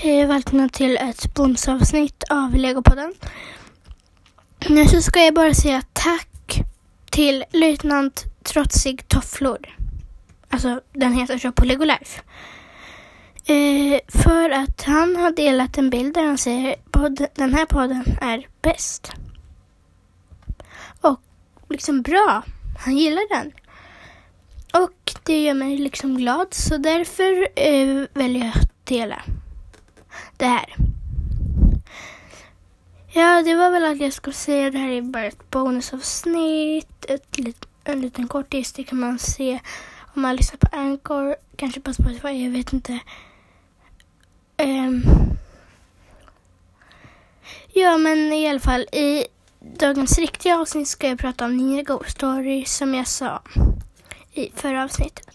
Hej och välkomna till ett bonusavsnitt av Legopodden. Nu så ska jag bara säga tack till löjtnant Trotsig Tofflor. Alltså, den heter så på Legolife. Eh, för att han har delat en bild där han säger att den här podden är bäst. Och liksom bra. Han gillar den. Och det gör mig liksom glad så därför eh, väljer jag att dela det här. Ja, det var väl att jag skulle säga det här är bara ett bonusavsnitt. Ett, en liten kortis, det kan man se om man lyssnar på Anchor, kanske på Spotify, jag vet inte. Um, ja, men i alla fall i dagens riktiga avsnitt ska jag prata om Nina Ghost Story som jag sa i förra avsnittet.